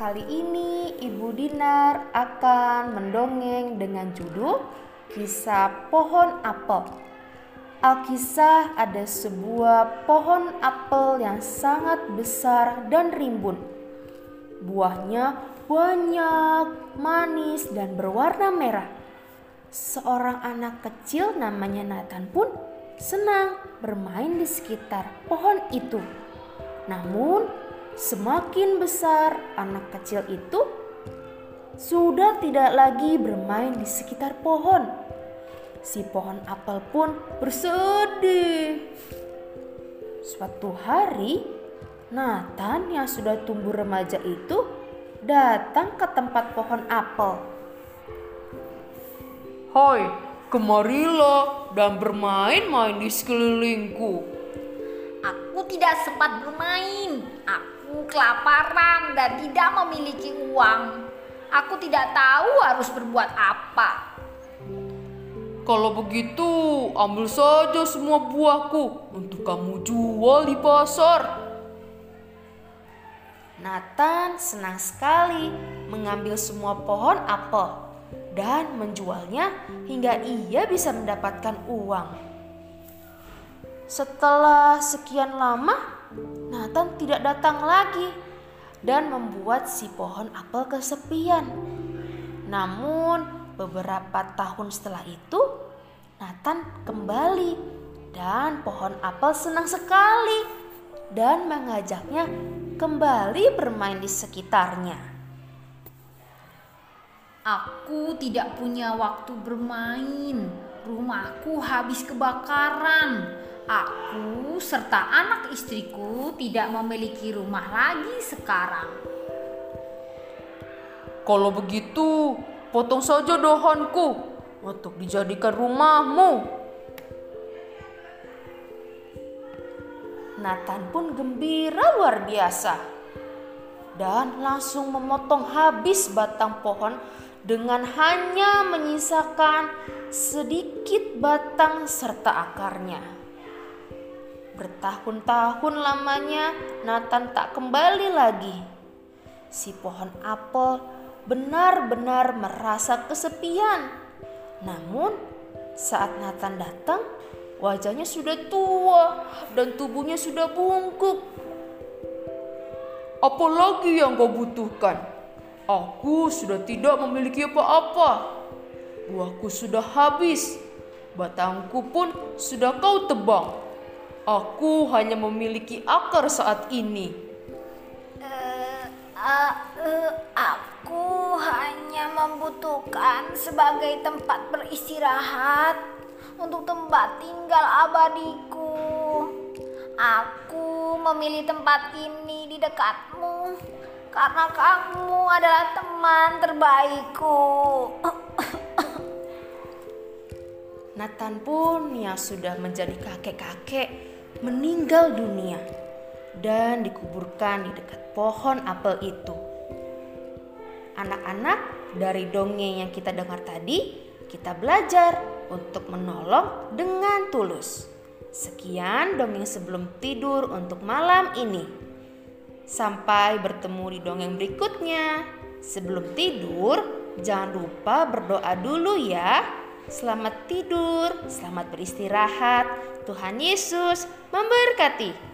Kali ini Ibu Dinar akan mendongeng dengan judul Kisah Pohon Apel. Alkisah ada sebuah pohon apel yang sangat besar dan rimbun. Buahnya banyak, manis, dan berwarna merah. Seorang anak kecil namanya Nathan pun senang bermain di sekitar pohon itu. Namun, semakin besar anak kecil itu sudah tidak lagi bermain di sekitar pohon Si pohon apel pun bersedih. Suatu hari, Nathan yang sudah tumbuh remaja itu datang ke tempat pohon apel. Hai, kemarilah dan bermain-main di sekelilingku. Aku tidak sempat bermain. Aku kelaparan dan tidak memiliki uang. Aku tidak tahu harus berbuat apa. Kalau begitu, ambil saja semua buahku untuk kamu jual di pasar. Nathan senang sekali mengambil semua pohon apel dan menjualnya hingga ia bisa mendapatkan uang. Setelah sekian lama, Nathan tidak datang lagi dan membuat si pohon apel kesepian. Namun, Beberapa tahun setelah itu, Nathan kembali dan pohon apel senang sekali dan mengajaknya kembali bermain di sekitarnya. Aku tidak punya waktu bermain. Rumahku habis kebakaran. Aku serta anak istriku tidak memiliki rumah lagi sekarang. Kalau begitu, Potong saja dahanku untuk dijadikan rumahmu. Nathan pun gembira luar biasa dan langsung memotong habis batang pohon dengan hanya menyisakan sedikit batang serta akarnya. Bertahun-tahun lamanya Nathan tak kembali lagi. Si pohon apel benar-benar merasa kesepian. Namun, saat Nathan datang, wajahnya sudah tua dan tubuhnya sudah bungkuk. Apa lagi yang kau butuhkan? Aku sudah tidak memiliki apa-apa. Buahku sudah habis. Batangku pun sudah kau tebang. Aku hanya memiliki akar saat ini. Uh, uh, uh, Aku hanya membutuhkan sebagai tempat beristirahat untuk tempat tinggal abadiku. Aku memilih tempat ini di dekatmu karena kamu adalah teman terbaikku. Nathan pun yang sudah menjadi kakek-kakek meninggal dunia dan dikuburkan di dekat pohon apel itu. Anak-anak, dari dongeng yang kita dengar tadi, kita belajar untuk menolong dengan tulus. Sekian dongeng sebelum tidur untuk malam ini. Sampai bertemu di dongeng berikutnya. Sebelum tidur, jangan lupa berdoa dulu ya. Selamat tidur, selamat beristirahat. Tuhan Yesus memberkati.